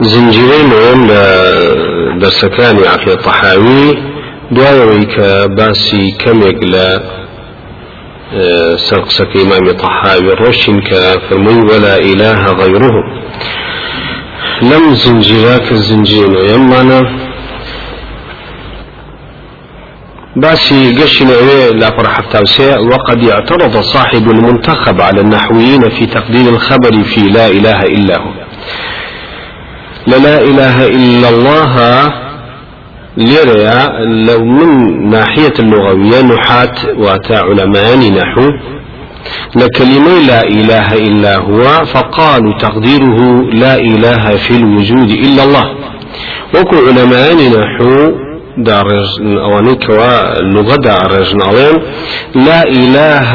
زنجيري مهم درسكاني عقل دعاوي كباسي كميك لا آه، سرقسك إمام الطحاوي روشن كفرمي ولا إله غيره. لم زنجيراك الزنجين يمانا باسي قشن لا فرح التوسيع. وقد اعترض صاحب المنتخب على النحويين في تقديم الخبر في لا إله إلا هو. لا إله إلا الله ليريا لو من ناحية اللغوية نحات واتا علماء نحو. لكلمة لا إله إلا هو فقالوا تقديره لا إله في الوجود إلا الله. وكو علماء نحو دارج أوانيك اللغة دارج نعلم لا إله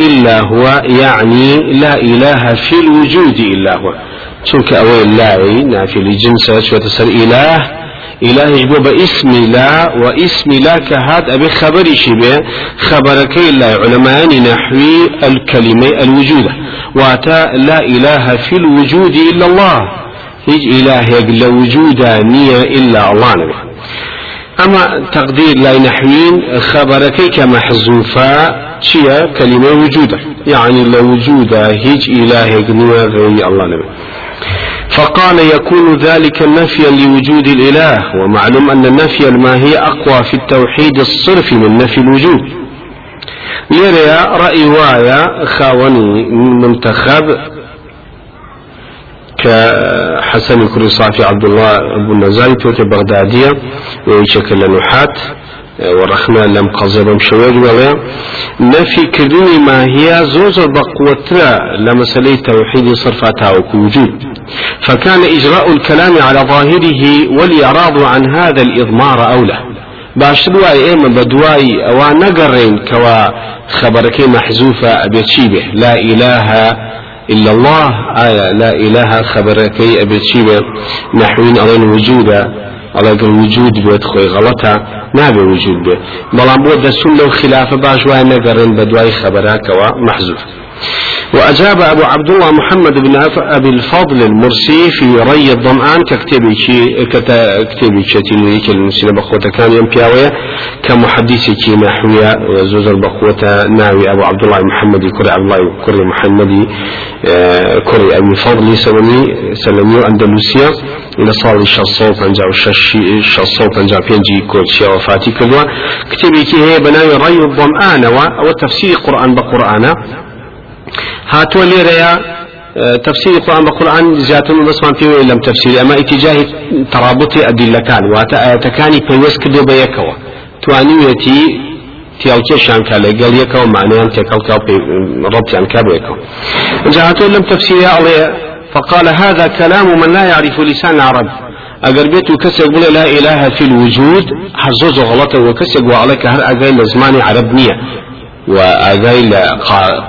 إلا هو يعني لا إله في الوجود إلا هو. چونك أوي لاي نافي لجنسة شو تسر إله. إله يجبو باسم لا واسم لا كهاد أبي خبري شبه خبرك إلا علماء نحوي الكلمة الوجودة. واتا لا إله في الوجود إلا الله. هيج إله يقل وجودا نية إلا الله نبي. أما تقدير لا نحوين خبرك كمحذوفة شيا كلمة وجودة. يعني لوجودا هيج إله يقل غير الله نبي. فقال يكون ذلك نفيا لوجود الإله ومعلوم أن النفي الماهي أقوى في التوحيد الصرف من نفي الوجود. ليريا رأي وايا خاوني منتخب كحسن كريصافي عبد الله أبو النزاي توتي بغدادية ويشكل نحات ورخنا لم قزلهم شوير ولا نفي كدوني ما هي زوز بقوتها لمسألة توحيد صرفاتها وكوجود. فكان إجراء الكلام على ظاهره والإعراض عن هذا الإضمار أولى باش دواي ايما بدواي كوا خبرك محذوفة ابيت شيبه لا إله إلا الله آية لا إله خبرك ابيت شيبه نحوين على وجودا على الوجود بيت خوي غلطة نابي وجود به بلان بود سنة وخلافة باش واي نقرين بدواي خبرك كوا محذوف. وأجاب أبو عبد الله محمد بن أبي الفضل المرسي في ري الظمآن ككتبي كتبي تلوي كالمسلم بقوة كان ينبياوية كمحدثي كي نحوية وزوز البقوة ناوي أبو عبد الله محمد كري عبد الله كري محمد آه، كري أبي الفضل سلمي سلمي أندلسيا إلى صار الشصو بنجا الشصو بنجا بينجي كوتشيا وفاتي كدوا كتبي كي هي بناوي ري الظمآن وتفسير قرآن بقرآن. هاتوا ليريا آه، تفسير القرآن بالقرآن زياتون بسمان فيه لم تفسير. أما اتجاه ترابط أدلة كان واتا آياتكاني بيوس كدو بيكوا توانيويتي تياوتي شان كالا قال يكوا معناه تيكال كاو ربط عن كابو يكوا جاءتون لم تفسير عليه فقال هذا كلام من لا يعرف لسان العرب اگر بيتو يقول لا اله في الوجود حزوز غلطه وكسر وعليك هر اجاي لزمان عربنيه وأذيل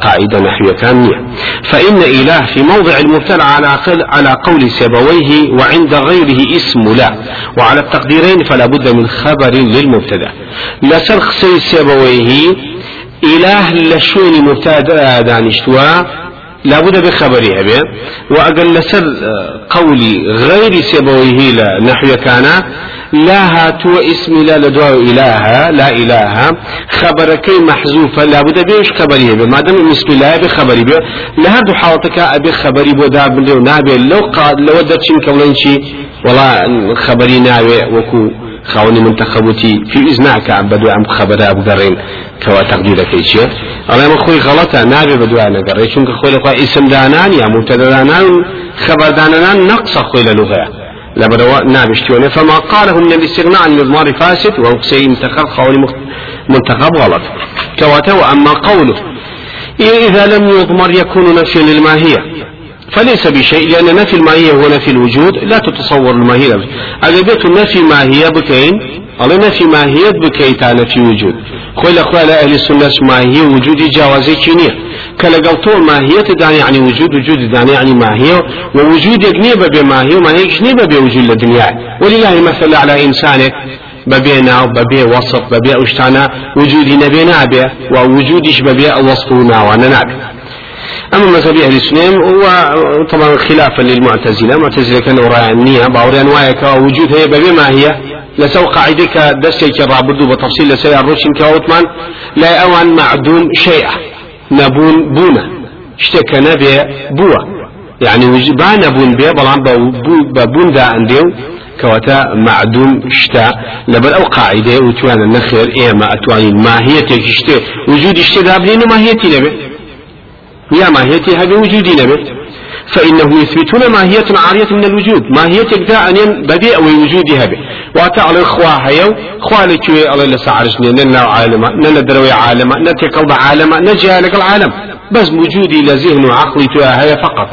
قاعدة نحوية كامية فإن إله في موضع المبتلى على على قول سيبويه وعند غيره اسم لا. وعلى التقديرين فلا بد من خبر للمبتدأ. لسرخ سي سيبويه إله لشون مبتدأ دانشتوا لابد بخبرها به وأقل لسر قولي غير سيبويه نحو كان لا هاتو اسم لا لدواء إله لا إله. خبرك محذوفة لابد بيش خبريه به ما دام اسم الله بخبري به لهذا حالتك أبي خبري بو داب لو نابي. لو قاد لو درشين كولين شي والله خبري ناوي وكو خاوني منتخبوتي في إذنك بدو أم خبر أبو قرين كوا تقديرك إيش أنا ما خوي غلطة. نابي بدو أنا قرين شنك خوي لقوا اسم دانان يا مبتدا دانان خبر دانان نقص خوي للغة لبروا نابشتونه فما قاله النبي استغناء عن المضمار فاسد وهو منتخب قول منتخب غلط. كواته أما قوله إذا لم يضمر يكون نفيا للماهية. فليس بشيء لأن نفي الماهية هو نفي الوجود لا تتصور الماهية. أجابت نفي ماهية بكين؟ الله نفي ماهية بكيتا نفي وجود. خويل أخوة أهل السنة ماهية وجود جوازي كينية. كلا قلتو ماهية تداني يعني وجود وجود تداني يعني ماهية. ووجود يقنيبة بماهية وماهية يقنيبة بوجود الدنيا ولله مثل على إنسانك. ببينا ببي وصف ببي أشتانا وجودي نبي نابي ووجودش ببي وصفنا وأنا نابي أما مذهب أهل السنة هو طبعا خلافا للمعتزلة. المعتزلة كانوا راعنية باوريان وايك وجود هي بما هي. لسو قاعدك دستك رابردو بتفصيل لسيار روشن كاوتمان لا أوان معدوم شيء نبون بونا اشتكى نبي بوا. يعني با نبون بي بلان بون دا انديو كواتا معدوم شتا. لبر أو قاعدة وتوانا نخير إيه ما أتواني ماهيتك شتا وجود شتا دابلين ماهيتي نبي. يا هذا وجودي نبي فإنه يثبتون ماهية عارية من الوجود. ماهية ذا أن بديع وجودها به وتعالى إخوة هيو إخوة لكي الله لسعرشني ننا عالمة ننا دروي عالمة نتكلم عالمة نجالك العالم. بس وجودي لذهن وعقلي هي فقط.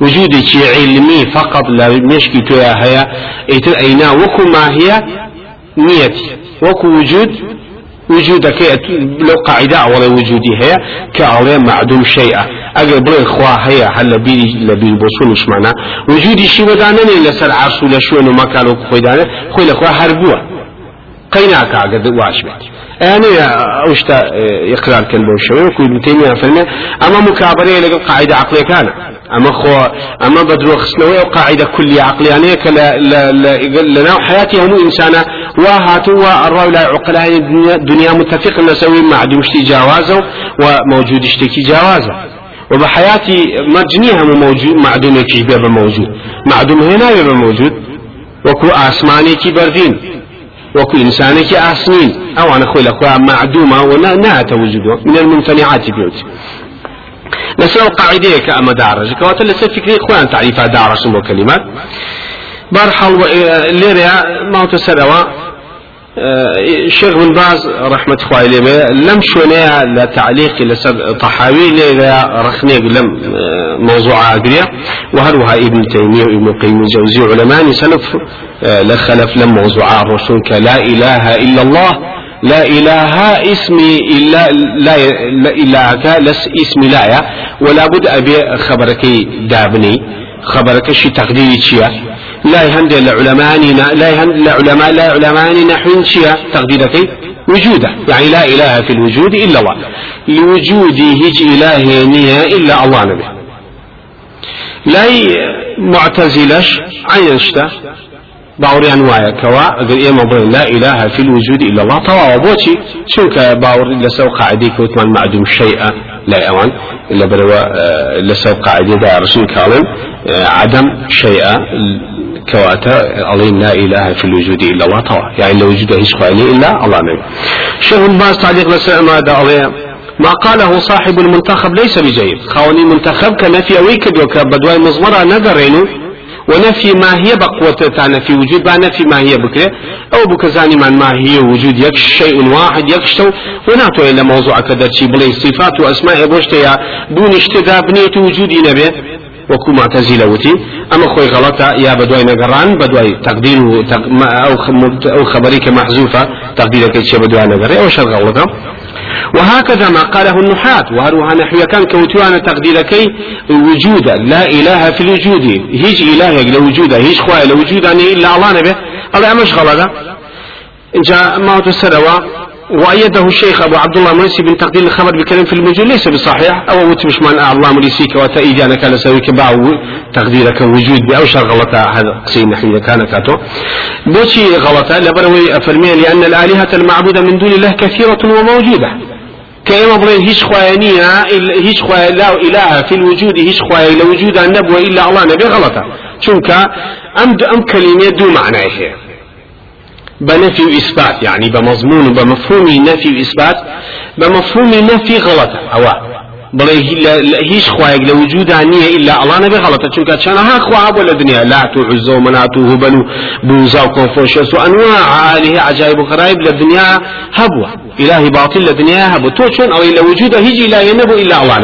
وجودي علمي فقط لا مشكي هي ايتر أينا وكو ماهية نيتي وكو وجود وجودك لو قاعدة ولا وجودي هي كأولي معدوم شيئا. أجل بلي إخوة هي هل لبي لبي بوصول مش معنا. وجودي شي ودانني لسر عرش ولا شو إنه ما كانوا خوي دانا خوي الإخوة هربوا. قيناك عقد واجبت يعني أوشتا إقرار كلمة وشوي وكل ابن تيمية فرمي أما مكابرة لقى قاعدة عقلية كان. أما خو أما بدرو خسنوي وقاعدة كلية عقلية كلا لنا حياتي هم إنسانا وهاتوا الرأي لا عقلاء الدنيا متفق نسوي معدوم اشتي جوازه وموجود اشتكي جوازه وبحياتي مجنيها موجود معدوم كي بيبقى موجود. معدوم هنا بيبقى موجود. وكو آسماني كي بردين. وكو إنساني كي آسمين. أو أنا أقول لك معدومة ونا وجوده من الممتنعات بيوت لسه قاعدة كأما دارج. كوات لسه فكري إخوان تعريفها دارج وكلمات بارحال ليريا ما تسروا الشيخ بن باز رحمة خوالي لم شونيا لتعليق لسب طحاوي. ليريا رخنيق لم موضوع أقريا. وهروها ابن تيمية وابن قيم الجوزي علماء. سلف لخلف لم موضوع الرسول لا إله إلا الله. لا إله اسمي إلا لا إله لس اسمي لا ولا بد أبي خبرك دابني خبرك شي تقديري شيا. لا يهند العلماء لا يهند العلماء لا علماء نحو شيا. تقديرك وجوده يعني لا إله في الوجود إلا الله. لوجوده هج إله إلا الله نبي. لا معتزلش عين شتا باوريان وايا كوا اگر ايما لا إله في الوجود إلا الله طوا وبوشي شنك باور لسو قاعديك وتمان معدوم شيء لا اوان الا بروا لسو قاعدي دا رسول كالم عدم شيء كواتا أظن لا إله في الوجود إلا الله طوا يعني لا وجود هيش إلا الله نبي شيخ باز تعليق لسا ما دا ما قاله صاحب المنتخب ليس بجيد. خاوني منتخب كنفي ويكد وكبدواي مزمرة نذرينو ونفي ما هي بقوة نفي وجود با نفي هي بكرة. أو بكزاني من هي وجود يك شيء واحد يكشتو وناتو إلى موضوع كذا شي بلي صفات وأسماء بوشتيا. بون اشتدا بنيت وجودي نبي. وكو معتزلة وتي. أما خوي غلطة يا بدواي نقران بدواي تقدير أو خبريك محذوفة. تقديرك شيء بدواي نقران أو شر غلطة وهكذا ما قاله النحاة. وهروها نحو كان كوتوانا تقديركي وجودا لا إله في الوجود. هيج إله لوجودا هيج خواه لوجودا إلا الله نبي. الله مش غلطة. جاء ما تسروا. وأيده الشيخ أبو عبد الله مرسي بن تقدير الخبر بكلام في الموجود ليس بصحيح. أو وتمش من الله مريسيك وتأيدي أنا كان سويك باو تقديرك وجود. بأوشر غلطة. هذا قصي نحن كان كاتو. بوشي غلطة. لبروي أفرمي لأن الآلهة المعبودة من دون الله كثيرة وموجودة. كما بلين هيش خوانية هيش خوا لا إله في الوجود هيش خوا لا وجود النبوة إلا الله نبي غلطة. چونکە؟ أم أم كلمة دو معنى هي. بنفي وإثبات يعني بمضمون بمفهوم نفي وإثبات بمفهوم نفي غلط أو هیچ خوایەک لە وجودا نییە إلا الله نەبێ غڵەتە چونکە چەنەها خوا بۆ لە دنیا لات و عزە و منات و هوبەل و بوزا و کۆنفۆشەس و ئەنواع عالیه عجایب و غرایب لە دنیا هەبووە إلهی باطل لە دنیا هەبوو تۆ چۆن ئەوەی لە وجودا هیچ إلهی نەبوو إلا الله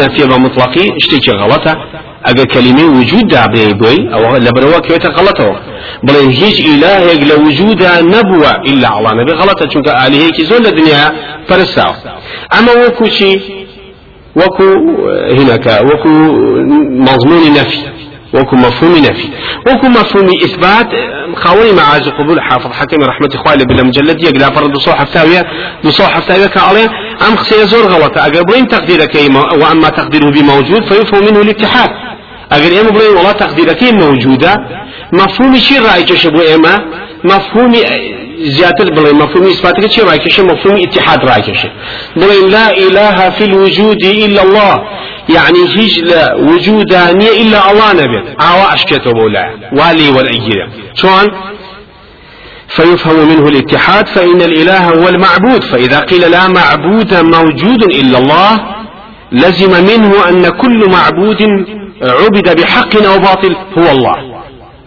نەفیە بە مطلقی شتێکی غەڵەتە ئەگە کەلیمەی وجود دابێ بۆی ئەوە لەبەرەوە کێتە غەڵەتەوە بڵێ هیچ ئیلاهێک لە وجودا نەبووە ئیلا ئەڵا نەبێ غەڵەتە چونکە ئالهەیەکی زۆر لە دنیا پەرستاوە ئەمە وەکو وەکو هینەکە وەکو مەزمونی نەفی وكو مفهوم نفي. وكو مفهوم إثبات خاوني معاز قبول حافظ حكم رحمة إخواني بلا مجلد يقلا فرد دو صوح فتاوية دو صوح فتاوية كعليه أم خسي زور غلطة أقربين تقديرك وأما تقديره بموجود فيفهم منه الاتحاد. أقل إما بلين والله تقديرك موجودة. مفهوم شي رأي تشبه إما مفهوم زيادة بلين مفهوم إثباتك شي رأي مفهوم اتحاد رأي بلين لا إله في الوجود إلا الله. يعني هيج لا وجودانية إلا الله نبي عوا أشكته بولا والي والأجيرة شلون فيفهم منه الاتحاد فإن الإله هو المعبود. فإذا قيل لا معبود موجود إلا الله لزم منه أن كل معبود عبد بحق أو باطل هو الله.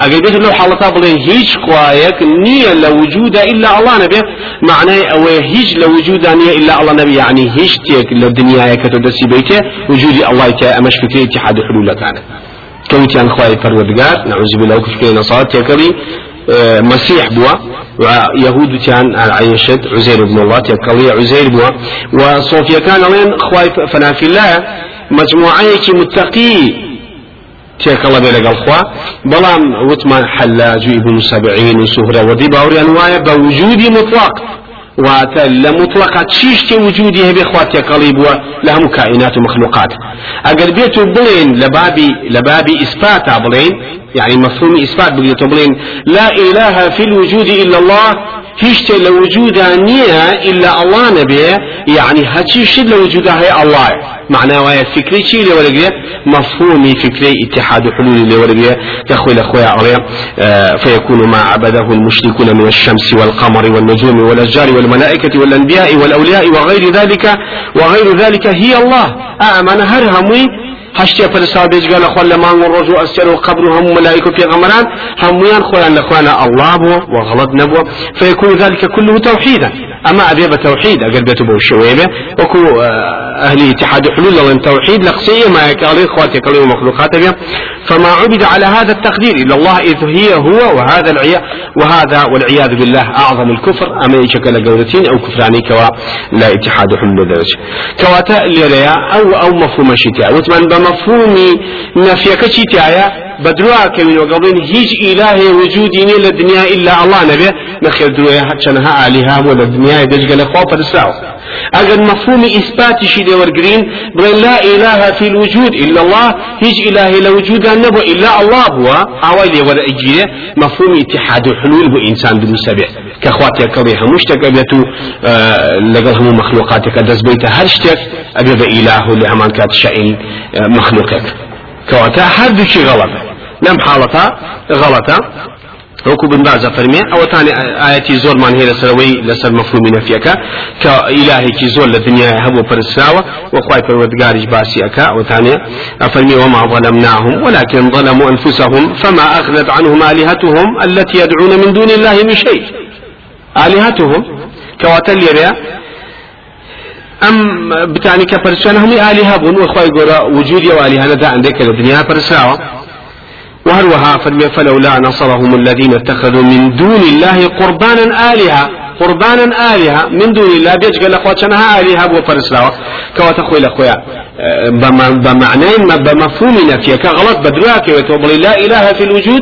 اگر بيت لو حالتا بلين هيج قوايك نية لوجود الا الله نبي معناه أو هيج لوجود نية الا الله نبي يعني هيج تيك للدنيا كتدسي بيته وجود الله تا امش فكرة اتحاد حلول كان كوتي عن خواي فرودگار نعوذ بالله كفكرة نصارى تيكري آه، مسيح بوا ويهود كان عيشت عزير بن الله تيكري عزير بوا وصوفيا كان لين خواي فنا في الله مجموعة متقي تێکەڵە بێ لەگەڵ خوا بەڵام وتمان حلاج و ابن سبعین و سوهرە وەدی باوریان وایە بە مطلق. واتە لە مطلقات چیشتی وجودی هەبێ خوا تێکەڵی بووە لە هەموو کائینات و مخلوقات ئەگەر بێت و بڵێن لە يعني مفهوم إثبات بلين. لا إله في الوجود إلا الله هیچ لە وجودا نییە إلا الله نەبێ يعني هەچی شت لە وجودا هەیە الله. معناه وهي فكري شيء لورقية مفهومي فكري اتحاد حلول لورقية تخوي لأخويا عليه فيكون ما عبده المشركون من الشمس والقمر والنجوم والأشجار والملائكة والأنبياء والأولياء وغير ذلك وغير ذلك هي الله. آمن هرهمي بێجگە لە خۆ لە مانگ و ڕۆژ و ئەستێر و قبر و هەموو مەلایک و پێغەمەران هەمویان خۆیان لە خوانە ئەڵڵا بووە وغڵت نەبووە فيكون ذلك كله توحيدا أما أبي بتوحيد أقل بيتو بوشوية وكو أهل اتحاد حلول لهم توحيد لقصية ما يكالي خواتي كالي ومخلوقات بيه فما عبد على هذا التقدير إلا الله إذ هي هو وهذا العياذ وهذا والعياذ بالله أعظم الكفر. أما يشكل قولتين أو كفراني كوا لا اتحاد حلول درجة كواتا اللي أو أو مفهوم شتاء وتمن بمفهوم نفيك شتاء بدروا كمين وقبلين هيج إله وجودي نيل الدنيا إلا الله نبي نخير دروا حتشنها آلهة ولا الدنيا يدج قال إخوة فرساو أجل مفهوم إثبات شيء ورقرين بل لا إله في الوجود إلا الله هيج إله لوجود النبو إلا الله هو. عوالي ولا إجيه مفهوم اتحاد الحلول هو إنسان بدون سبع كأخواتي كريها مشتك أبيتو آه لقلهم مخلوقاتك أدز بيت هرشتك أبي بإله لأمان كات شأن آه مخلوقك. كواتا حد شيء غلط. لم حالتا غلطة وكو بن باز فرمي. أو تاني آياتي زور من هي لسروي لسر مفهوم نفيك. كإلهي كي زور للدنيا هبو فرساوة وخواي فرودقارج باسي أكا أو تاني أفرمي وما ظلمناهم ولكن ظلموا أنفسهم فما أغنت عنهم آلهتهم التي يدعون من دون الله من شيء. آلهتهم كواتل يريا. أم بتاني كفرسان هم آلهة بون وخواي قرا وجودي وآلهة دا عندك الدنيا فرساوة. وهروها فرمي فلولا نصرهم الذين اتخذوا من دون الله قربانا آلهة قربانا آلهة من دون الله. بيج قال أخواتنا آلهة بو فرسلاوة. كوا تخوي لأخويا بمعنى بمفهوم نفيك غلط بدراك وتوبلي لا إله في الوجود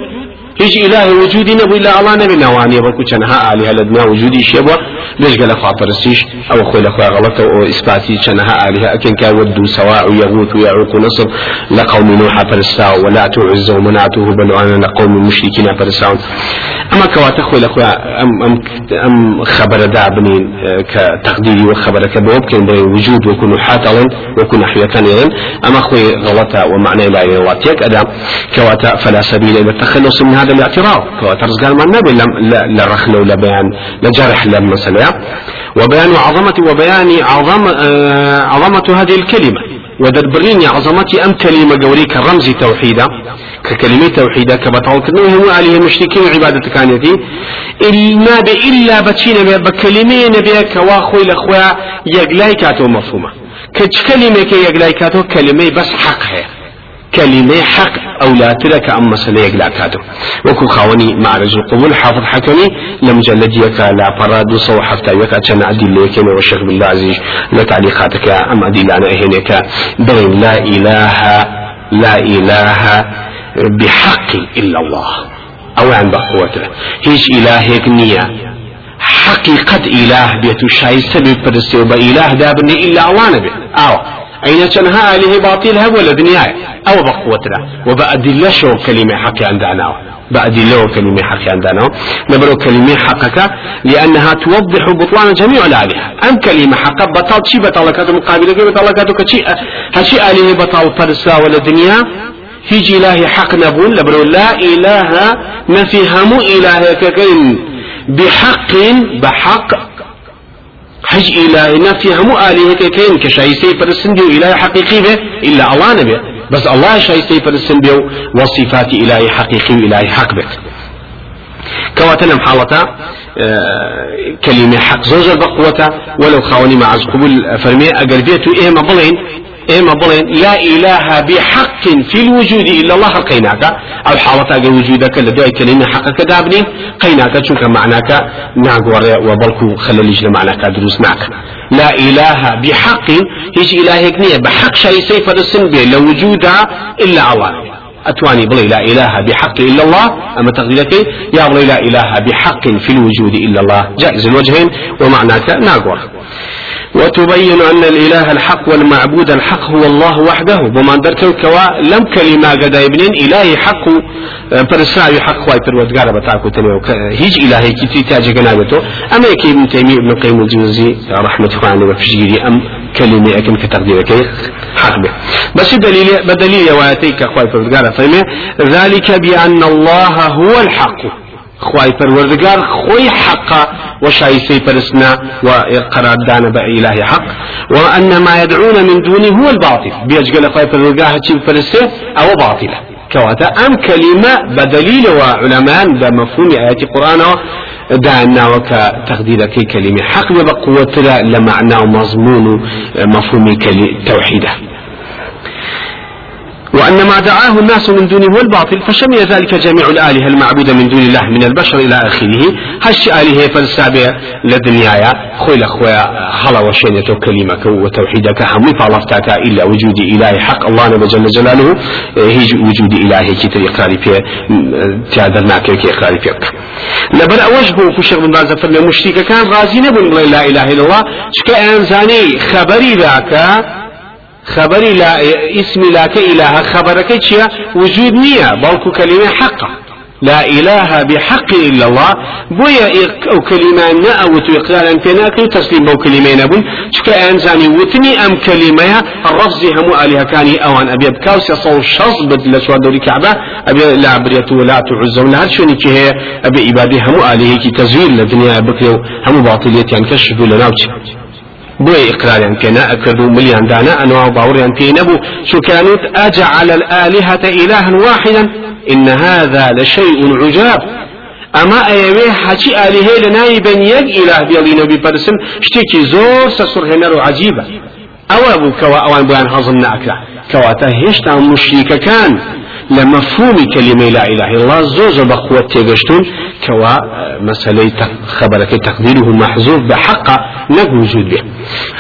هیچ إله وجودي نبو إلا الله نبي نواني بكو چنها آلهة لدنا وجودي شبوة ليش قال أخوة فرسيش أو خوي لأخوة غلط أو إثباتي چنها آلهة أكن كودوا سواء يغوث ويعوق نصر لقوم نوح فرساو ولا تعز ومنعته بنوانا لقوم المشركين فرساو أما كوات أخوي لأخوة أم, أم, أم خبر دابنين كتقديري وخبر كبوب كان بين وجود وكون حاطلا وكون حياتا أما أخوي غلطة ومعنى لا يواتيك أدام كواتا فلا سبيل إلى التخلص من هذا الاعتراض كواترز قال ما النبي لرخنا ولا بيان لجرح للمسألة وبيان عظمة وبيان عظم آه عظمة هذه الكلمة. ودربريني عظمتي أم كلمة قولي كرمز توحيدا. ككلمة توحيدا كبطول كنه هو عليه المشركين عبادة كانتي إلا إلا بتشينا بكلمة نبي كواخوي الأخوة يقلاي كاتو مفهومة كلمة كي يقلاي كاتو كلمة بس حق هي. كلمة حق أو لا ترك أم مسألة يقلا كاتو وكو خاوني معرج القبول حافظ حكمي لمجلد يكا لا فراد صو حتى يكا كان أدلة كما والشيخ بالله عزيز. لتعليقاتك أم أدلة أنا هناك بغي لا إله لا إله بحق إلا الله. أو عن بقوته. هيج إلهك نية. حقيقة إله بيتو شايسة بپرسته وبإله دابني إلا نبي أو أين تنها عليه باطلها ولا دنياي أو بقوتنا. وبأدلة شو كلمة حقي عندنا. بأدلة كلمة حقي عندنا. نبرو كلمة حقك لأنها توضح بطلان جميع الآلهة. أم كلمة حق بطل شي؟ بطل كاتو مقابلة بطل كاتو كشي؟ هشي آلهة بطل فرسا ولا دنيا؟ هيج إلهي حق نبون لبرو لا إله نفهم إلهك كين بحق بحق. حج إلهي نفي همو آلهة كين كشاي سي فرسن ديو إلهي حقيقي به. إلا الله نبي. بس الله سي فرسن ديو وصفات إلهي حقيقي وإلهي حق بك كواتنا حالتا آه كلمة حق زوج بقوة ولو خاوني مع قبول فرمي أقل بيتو إيه ما بلين. إما بلين لا إله بحق في الوجود إلا الله قيناك. أو حالة وجودك لدعي كلمة حقك دابني قيناك. شوك معناك ناقور وبلكو خلال معناك دروسناك لا إله بحق هيج إلهك نية. بحق شيء سيف السن به لوجود إلا الله. أتواني بلي لا إله بحق إلا الله. أما تقديرك يا بلي لا إله بحق في الوجود إلا الله. جائز الوجهين ومعناك ناقور. وتبين أن الإله الحق والمعبود الحق هو الله وحده. وما درك كوا لم كلمة قد ابنين إلهي حق. فرساوي حق واي پروردگار بتاكو تنيو هيج إلهي كي تاج جنابته أما يكي ابن تيمية ابن قيم الجوزي رحمة الله عليه وفجيري أم كلمة أكن كتقديرك حق به بس دليل بدليل واتيك أخوي پروردگار ذلك بأن الله هو الحق. خواي پروردگار خوي حقا وشايسي فرسنا وقرار دانا بإله حق. وأن ما يدعون من دونه هو الباطل. بيجقل پروردگار هاتي فرسه أو باطله. كواتا أم كلمة بدليل وعلماء بمفهوم آيات القرآن دعنا وكا تقدير كلمة حق بقوة لمعنى ومضمون مفهوم توحيده وأن ما دعاه الناس من دونه هو الباطل فشمل ذلك جميع الآلهة المعبودة من دون الله من البشر إلى آخره. هش آلهة فلسابة لدنيايا. خوي لأخويا خلا وشينة كلمك وتوحيدك. همي فالفتاك إلا وجود إله حق. الله جل جلاله هي وجود إله كي تقراري في تعذرناك كي إقراري فيك لبر أوجه كشغ من بعض فرمي مشتيك كان غازي نبن لا إله إلا الله. شكا أنزاني خبري ذاك خبري لا اسم لا كإله خبرك تشيا وجود نية بلكو كلمة حقة. لا إله بحق إلا الله. بويا أو كلمة نأوت إقرارا بيناك تسليم بو كلمة نبون شكا أنزاني وثني أم كلمة الرفض هم آلهة كاني أوان. أبي بكاوس يصو شخص بدل شوى دوري كعبة أبي لا عبرية ولا تعزون. لها شوني كي أبي إبادي هم آلهة كي تزويل لدنيا بكريو هم باطلية يعني كشفوا لنا بوي إقراريان كنا أكدوا مليان دانا أنواع باوريان في نبو شو كانت أجعل الآلهة إلها واحدا إن هذا لشيء عجاب. أما أيوه حكي آلهة لناي بن يق إله بيالي نبي برسن شتيكي زور سسر هنر عجيبة. أو أبو كوا أوان بيان هضم نأكلا كواتا هشتا مشريك كان. لمفهوم كلمة لا إله إلا الله زوج بقوة تيغشتون كوا مسألة خبرك تقديره محذوف بحق نك وجود به.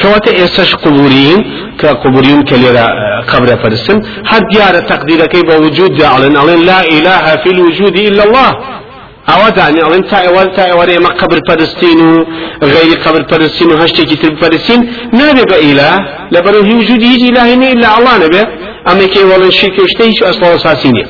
كوا تأسش قبوريين كقبوريين كليرا قبر فرسن هاد ديار تقديرك بوجود علن علن لا إله في الوجود إلا الله. أو دعني أو انت اول تا اول ما قبر فلسطين غير قبر فلسطين هشتي كتب فلسطين نبي بإله لبرو هي وجود يجي إله إلا الله نبي. أما كي ولا شيء كشتيش أصلا أساسيني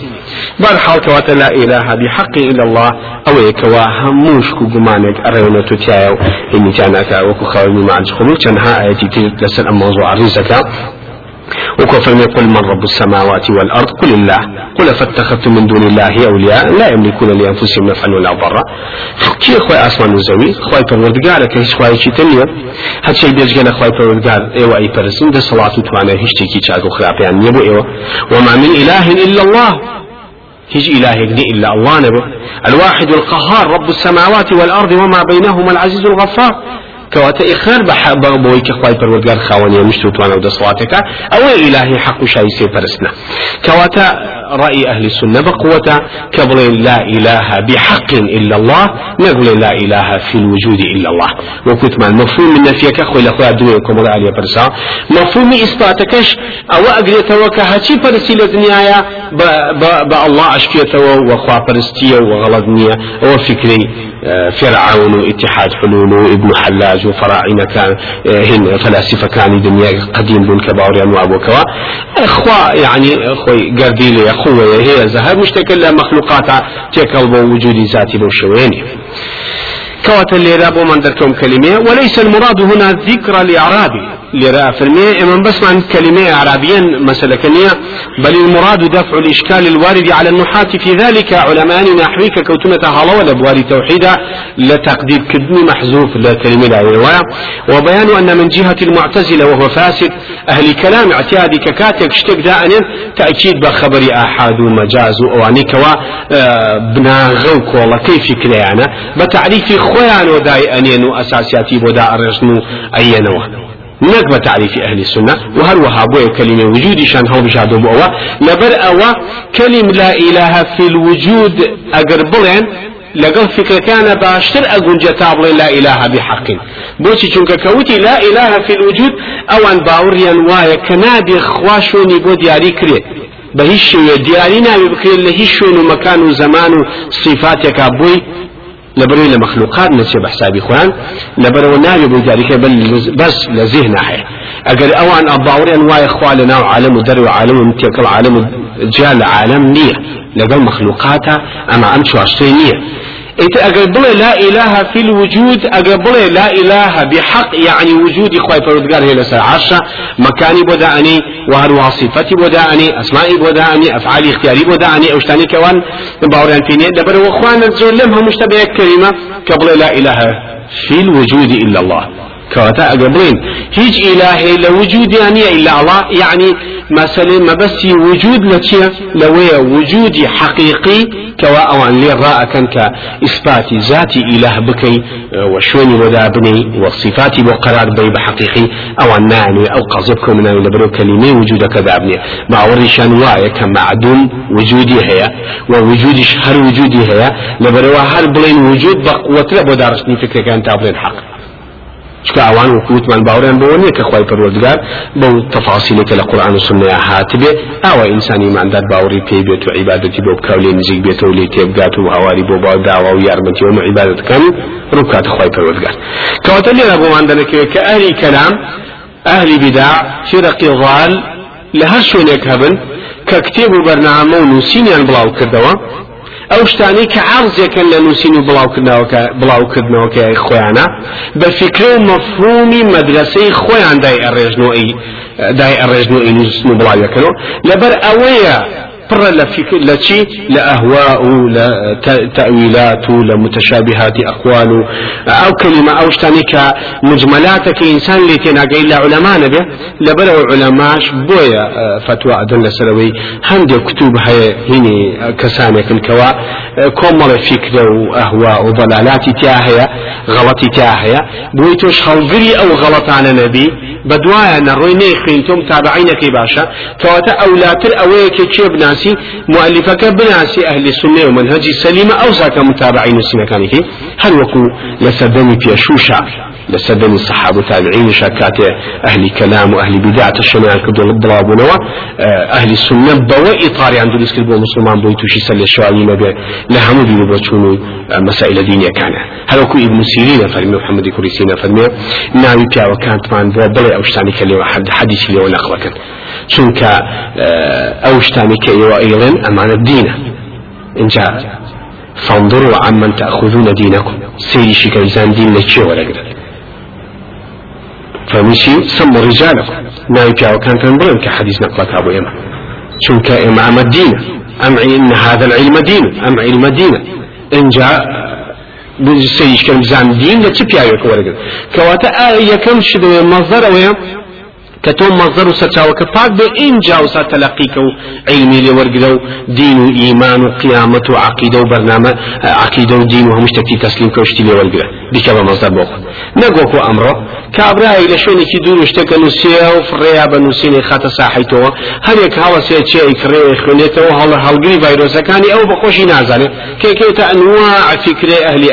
بل حال كواتا لا إله بحق إلا الله أو يكوا هموش كو جمانك أريونا تتيايو. إني جاناك وكو خواني مع الخلوق تنها آياتي تلسل الموضوع الرزكا وكفر قل من رب السماوات والأرض؟ قل الله. قل فاتخذتم من دون الله أولياء؟ لا يملكون لأنفسهم نفعا ولا ضرا. كي أخوي أسمان وزوي؟ أخوي پروردگار كي أخوي شي تنيا هاد شي بيجي أخوي پروردگار إيوا أي برسين ده صلاة توانا هشتي كي تشاكو خرابي يعني يبو إيوا وما من إله إلا الله. هج إله إلا الله نبو. الواحد القهار رب السماوات والأرض وما بينهما العزيز الغفار. كواتا إخرار بحق بوي كخواي پروردگار خاوني مشتو توان أو دسواتك أو إلهي حق شايسي فرسنا كواتا رأي أهل السنة بقوة كبل لا إله بحق إلا الله نقول لا إله في الوجود إلا الله. وكنت مع مفهوم من نفيك أخوي لأخوي أدويكم ولا علي برسا مفهوم إثباتكش أو أقريت وكهاتي فرسي لدنيايا بالله أشكيته وخوا فرستيه وغلط نية وفكري فرعون اتحاد حلول ابن حلاج وفراعنة كان آه، هن فلاسفة كان دنيا قديم بن كبار أنواع وكوا. اخوا يعني أخوي قرديلي أخوة هي زهر مشتكل مخلوقات تكل وجود ذاتي بوشويني كوات اللي رابو من دركم كلمة وليس المراد هنا ذكر الإعرابي لرا فرمي من بس عن كلمة عربيا مسألة كنية بل المراد دفع الإشكال الوارد على النحاة في ذلك علماء كوتمة هلا ولا بواري توحيدا لتقدير كدني محذوف لكلمة لا وبيان أن من جهة المعتزلة وهو فاسد أهل كلام اعتيادي ككاتك اشتك دائما تأكيد بخبر أحد ومجاز وأواني كوا آه، بناغوك والله كيف كليانا بتعريف خوان وداي أنين وأساسياتي بدا أرجنو أينوه نك بتعريف أهل السنة وهل وهابوا كلمة وجود شان هو بشهدوا بأوا لبر أوا كلمة لا إله في الوجود أقربلين لقل فكر كان باشتر أقول جتاب لا إله بحق. بوشي چونك كوتي لا إله في الوجود أو أن باوريا وايا كنابي خواشوني بو دياري كريت بهيش دياري نابي بكري لهيش شون ومكان وزمان وصفاتك بوي. لبروي لمخلوقات نسي بحسابي خوان لبرو نابي بوجاري بل بس لذهن هي اگر أوان أباوري أنواع اخوالنا وعالم ودري وعالم متيكل عالم جال عالم نية. لقل مخلوقاتا أما أمشو عشتين نية. إذا أقبل لا إله في الوجود أقبل لا إله بحق يعني وجود إخوة فرودقار هي لسا عشرة مكاني بدأني وهل وصفتي بدأني أسمائي بدأني أفعالي اختياري بدأني أوشتاني كوان باوريان فيني دبر وإخوان الزول لمها مشتبه كلمة قبل لا إله في الوجود إلا الله. كواتا أقبلين هيج إلهي لوجود يعني إلا الله يعني مثلا ما بس وجود لتيا لويا وجود حقيقي كوا أوان لي راء كإثبات ذاتي إله بكي وشوني ودا بني وصفاتي بقرار بي بحقيقي. أو نعني أو قصدكم من لبرو كلمة وجود كذا ابني مع ورشان واي كمعدوم وجودي هي ووجودي هر وجودي هي لبرو هر بلين وجود بقوة لبودارسني فكرة كان تابلين حق. چکە ئەوان وکووتمان باوریان بۆ نییە کە خی پەروەردگار بەو تەفاسیلێکە لە قورآن و سنەیە هاتبێ ئەوە ئینسانی ماندار باوری پێی بێت و عیبادەتی بۆ بکاو لێ نزیک بێتەوە لێ تێبگات و هاواری بۆ باو داوا و یارمەتی و عیبادەتەکان ڕووکاتە خی پەروەردگار. کەواتە لێرە بۆمان دەنەکەوێت کە ئەهلی کەلام ئەهلی بداع فرقی ضال لە هەر شوێنێک هەبن کە کتێب و بەرنامە و ئەو شتانی کە عرضێکن لە نووسین و بڵاوکردنەوەکە خۆیانە بە فکرە و مەفهومی مەدرسەی خۆیان دای ئەڕێژنەوەی دای ئەڕێژنەوەی نووسن و بڵاوەکەنەوە لەبەر ئەوەیە پڕە لە فکر لە چی لە ئەهوا و لە تەویلات و لە متشابهات ئەقوال و ئەو کلمە ئەو شتانی کە مجملاتەکە ئینسان لێ تێناگەی لە علەمانە بێ لەبەر ئەو علەماش بۆیە فتوى ئەدەن لەسەرەوەی هەندێک کتوب هەیە هینی کەسانێکن کەوا کۆمەڵی فکرە و ئەهوا و ضلالاتی تیا هەیە غەڵەتی تیا هەیە بۆی تۆش هەڵگری ئەو غەڵەتانە نەبی بەدوایە نەڕۆی نەیخین تۆم تابعینەکەی باشە کەواتە ئەولاتر ئەوەیە کە چێ بناسی مؤلفەکە لسدني الصحابة تابعين شاكات أهل كلام وأهل بدعة الشمال كدو الضرابونوا أهل السنة بوا إطاري عند رزق البو مسلمان بو توشي سل الشوالي ما لهمو بيبو بچونو مسائل دينية كان هل وكو ابن سيرين فرمي محمد كريسين فرمي ناوي بيا وكانت مان بو بلي أوشتاني كلي حد حديث لي ونقل كان چونك أوشتاني كي وإيلن أمان الدين إن جاء فانظروا عمن تأخذون دينكم سيري شكايزان دين لكي ولا قدر فمشي سموا رجالكم. ناوي بياو كان تنبرن كحديث نقلت أبو إما چونك إما أم الدين. أم إن هذا العلم دين. أم علم دين. إن جاء سيش كم زان دين لا تبيا يك ورقل كواتا آية كم شدوا مصدر ويا كتوم مصدر سرچاوە کە پاک بێ اینجا وسا تەلقیکە و علمی لێ وەرگرە و دین و ئیمان و قیامەت و عقیدە و بەرنامە عقیدە و دین و هەموو شتێکی تەسلیم کەشتی لێ وەرگرە دیکە بە مەزدەر بۆ نەگۆکو ئەمڕۆ. کابرایی لە شوێنێکی دوور شتێکە نووسێ و فڕێیا بە نووسینی خاتە ساحیتەوە. هەرێک هەڵەسێ چێ کڕێ خوێنێتەوە هەڵە هەڵگری ڤایرۆسەکانی ئەو بەخۆشی نازانێت کێکێتە ئەنواع فکرێ ئەهلی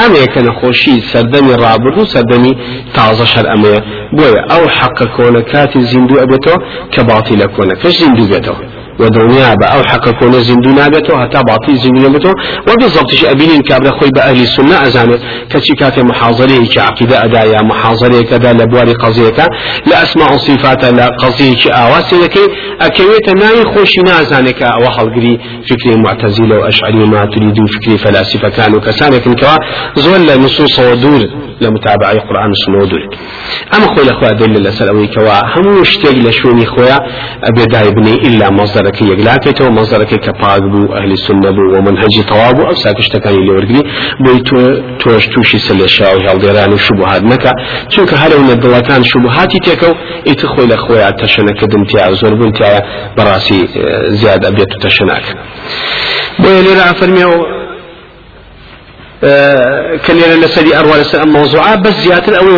نایزانێت کە نەخۆشی سەردەمی ڕابرد و سەردەمی تازە شەر ئەمەیە بۆیە ئەو حەقە کۆنە کاتی زیندوو ئەبێتەوە کە باتی لە کۆنەکەش زیندوو بێتەوە. ودنيا بأو حق كون زندو نابته حتى باطل زندو نابته وبالضبط شيء أبين كابل خوي بأهل السنة أزانه كشي كات محاضرة كعقيدة أدايا محاضرة كذا لبوار قضية لأسماء صفات لا قضية كأواسي لكي. أكيويت ناي خوشي نازانك وحلقري فكري معتزلة وأشعري ما تريدون فكري فلاسفة كانوا كسانك كوا زول نصوص ودور. لمتابعة القرآن والسنة ودور أما خوي الأخوة دل لسأل كوا هم مشتاق لشوني خويا أبي دايبني مصدر مصدرك يقلاكيتو مصدرك كباق بو أهل السنة بو ومنهج طواب أو ساكش تكاني اللي ورقلي بو توش توشي سلشاو هالديران وشبهات نكا چونك هلا من الدلاتان شبهاتي تيكو اتخوي لأخويا تشنك دمتيا زور بنتيا براسي زيادة بيتو تشناك بو يلي رأى فرميو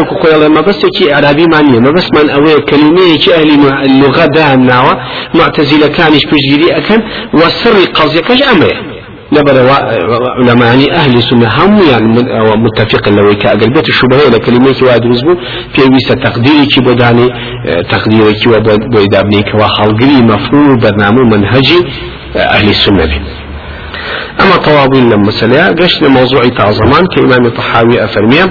وكوكويا ما بس كي عربي مانية ما بس من أوي كلمة كي أهل اللغة ده الناوى معتزلة كان إيش بيجري أكن وسر قضية كاش أمر لبر علماء يعني أهل السنة هم يعني متفق لو كأجل بيت الشبهة لكلمة كي واحد رزبو في ويسا تقديري كي بداني تقديري كي وبيدابني كوا خلقري مفهوم برنامج منهجي أهل السنة به أما طوابين لما سليا قشت موضوع تعظمان كإمام الطحاوي أفرمي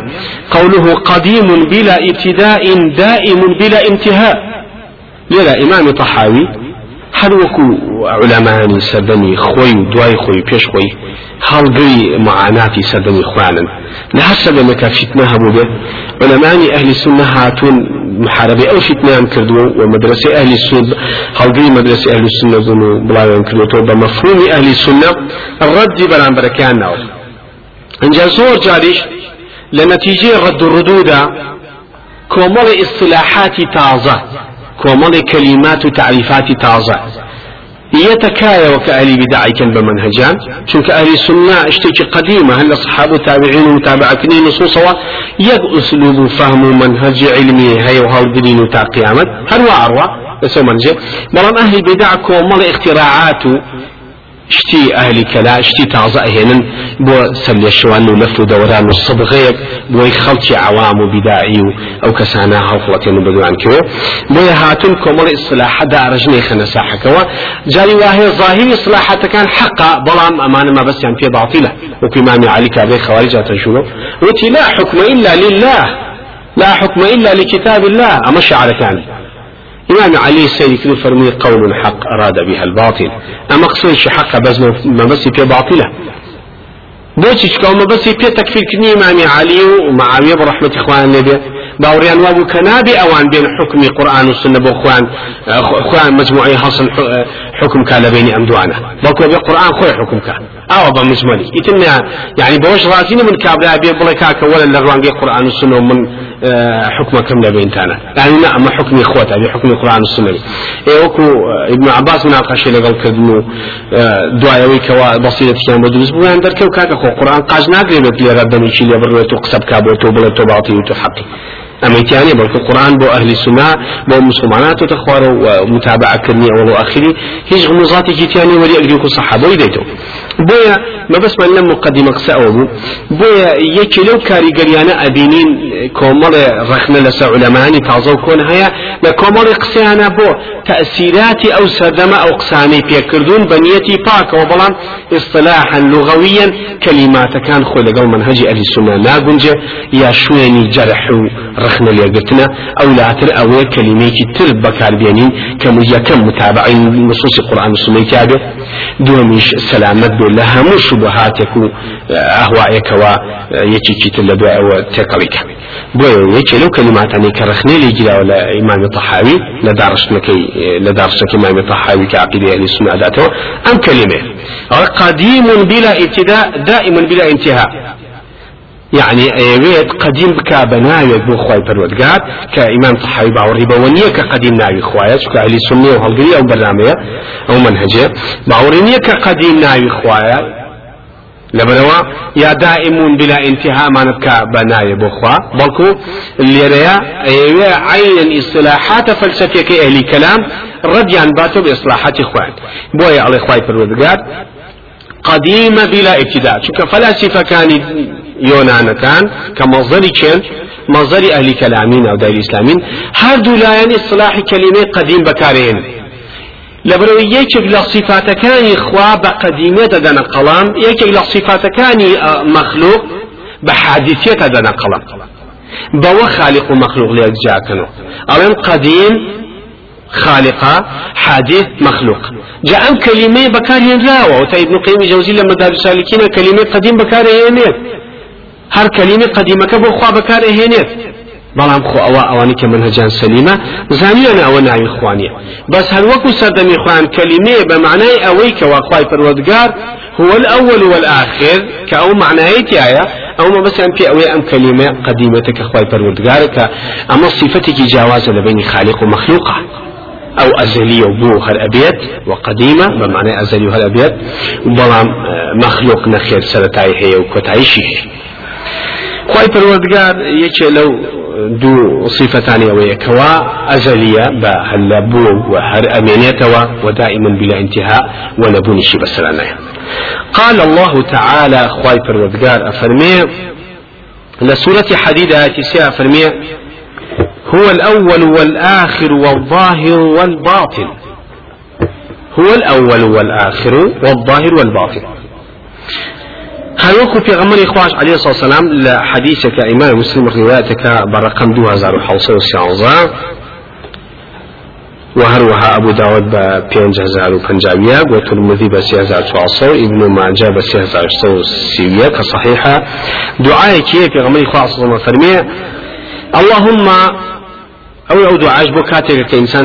قوله قديم بلا ابتداء دائم بلا انتهاء. لذا إمام هل وكو علماني سدني خوي دواي خوي بيش خوي هەڵگری معاناتی سەردەمی خوانن لە هەر سەبەمەکە فتنە هەبوو بێت علەمانی ئەهلی سنە هاتوون محاربة أو فتنان كردو ومدرسة أهل السنة هلقي مدرسة أهل السنة بنو بلايان كردو بمفهوم أهل السنة الرد بلان بركان ناو. انجا زور جاريش لنتيجة رد الردود كومل اصطلاحات تازة كومل كلمات وتعريفات تازة. يتكايا وكأهل بدع كان بمنهجان. شنك أهل السنة اشتكي قديمة. هل الصحابة تابعين ومتابعة نصوصا يد أسلوب فهم منهج علمي. هي وهالدين وتا قيامت هل وعروة بس منهج بلان أهل بدع كومال اختراعات شتي أهل كلا شتي تعزى هنا بو سل الشوان ولف دوران الصبغيك بو خلطي عوام وبداعي أو كسانا هوفلتين بدو عن كوي بو هاتون كمال إصلاح دا رجني خنا ساحة كوا جاري واهي ظاهري إصلاحات كان حقا بلام أمان ما بس يعني في باطلة وكمام علي كابي خوارج تنشوله وتي لا حكم إلا لله لا حكم إلا لكتاب الله أما الشعر كان إمام علي السيد كذو فرمي قول حق أراد بها الباطل. أما قصيش حق بس ما بس في باطلة. بۆچی چکەمە بەسی پێ تەکفیرکردنی ئمامی علی و معاویە بە ڕحمەتی خوان لێبێ باوریان وابوو کە نابێ ئەوان بێن حکمی قورآن و سنە بۆ خوان خوان لە بینی ئەم دوانە بەڵکو بێ قورآن خۆی حکم کا ئەوە بە مجمەلی ئیتر یعنی بەوەش ڕازی من کابرا بێ بڵێ کاکە وەرە لە ڕوانگەی قورآن و سنە من حكمكم لبينتانا يعني لا أما حكم إخوة أبي حكم القرآن والسنة إيوكو ابن عباس من مناقشة لقل كدنو دعاوي كوا بسيطة كان بدرس بو عند الكو كاكا خو قرآن قاج ناقري بك لردني شي لبرنتو قسب كابو تو بلا تو باطي تاني بل القرآن بو أهل السنة بو مسلمانات تخوار ومتابعة كرني أول وآخري هيج غموزاتي كتاني ولي أجريكو صحابة ويديتو. بويا ما بس من لم مقدمة قسأوه بويا يكي لو كاري قريانا أبينين كومال رخنا لسا علماني تعظو كون هيا. تأثيرات أو سردما أو قساني بيكردون بنيتي باك وبلان اصطلاحا لغويا كلمات كان خو لقل منهج أهل السنة لا قنجة يا شويني جرحو رخنا ليقتنا أو لا تر أو كلمة تر بكار بيانين كم متابعين نصوص القرآن والسنة تابع دوميش سلامت بۆ لە هەموو شوبهاتێک و ئەهوایەکەوە یەکێکی تر لە دوای ئەوە تێکەڵیکە بۆیە یەکێ لەو کەلیماتانی کە ڕخنێ لێ گیراوە لە ئیمامی تەحاوی لە داڕشتەکەی لە داڕشتەکەی ئیمامی تەحاوی کە عقیدەی ئەهلی سنە بلا ابتداء دائم بلا انتهاء. يعني ايويت قديم بك بناوي بو خواي پروردگار كإمام طحاوي باوري بونية كقديم ناوي خوايا شو كأهل السنة وهالقرية أو برنامج أو منهجة باورينية كقديم ناوي خوايا لبروا يا دائم بلا انتهاء ما نبكى بناي بخوا بلكو اللي ريا عين اصطلاحات فلسفية أهل كلام رديان باتو بإصلاحات إخوان بويا على إخوان پروردگار قديمة بلا ابتداء شو فلاسفة كان يونان كان كمصدر كان مصدر أهل كلامين أو دائر الإسلامين هر دولايان إصلاح كلمة قديم بكارين لبرو يكيك لصفات كان إخوة بقديمة دنا قلام يكيك لصفات كان مخلوق بحادثية دنا قلام بوا خالق ومخلوق ليك جاكنو ألم قديم خالقة حادث مخلوق. جاء كلمة بكارين راوة وتا ابن قيم جوزي لما دار سالكين كلمة قديم بكارين هر كلمة قديمة كبو خوا بكارين بەڵام خۆ ئەوە ئەوانی کە منهجان سەلیمە زانیان ئەوە ناوی خوانیە. بەس هەر وەکو سەردەمی خوان معنای ئەوەی کە واخوای پەروەردگار هو الأول والآخر كأو معنايتي آية أو ما بس أم في أوي أم كلمة قديمة كخواي پروردگار أما صفتك جواز بين خالق ومخلوقه أو أزلية وبو هل أبيت وقديمة بمعنى أزلي وهل أبيت بلام مخلوق نخير سرتاي هي وكتعيشي خواي پروردگار يكي لو دو صفتان ويكوا أزلية بهل بو وهر أمينيتوا ودائما بلا انتهاء ونبوني شي بسرانا قال الله تعالى خواي پروردگار أفرمي لسورة حديد سيا أفرمي هو الأول والآخر والظاهر والباطن. هو الأول والآخر والظاهر والباطن. هل في غمر إخواش عليه الصلاة والسلام لحديثك إمام مسلم روايتك برقم دو هزار وحوصة وسيانزا وهروها أبو داود ببينج هزار وبنجابية وترمذي بسي هزار وعصر ابن ماجه بسي هزار سيوية كصحيحة دعاء كي في غمر إخواش صلى الله عليه وسلم اللهم أو أو دعاء بو كاتك كإنسان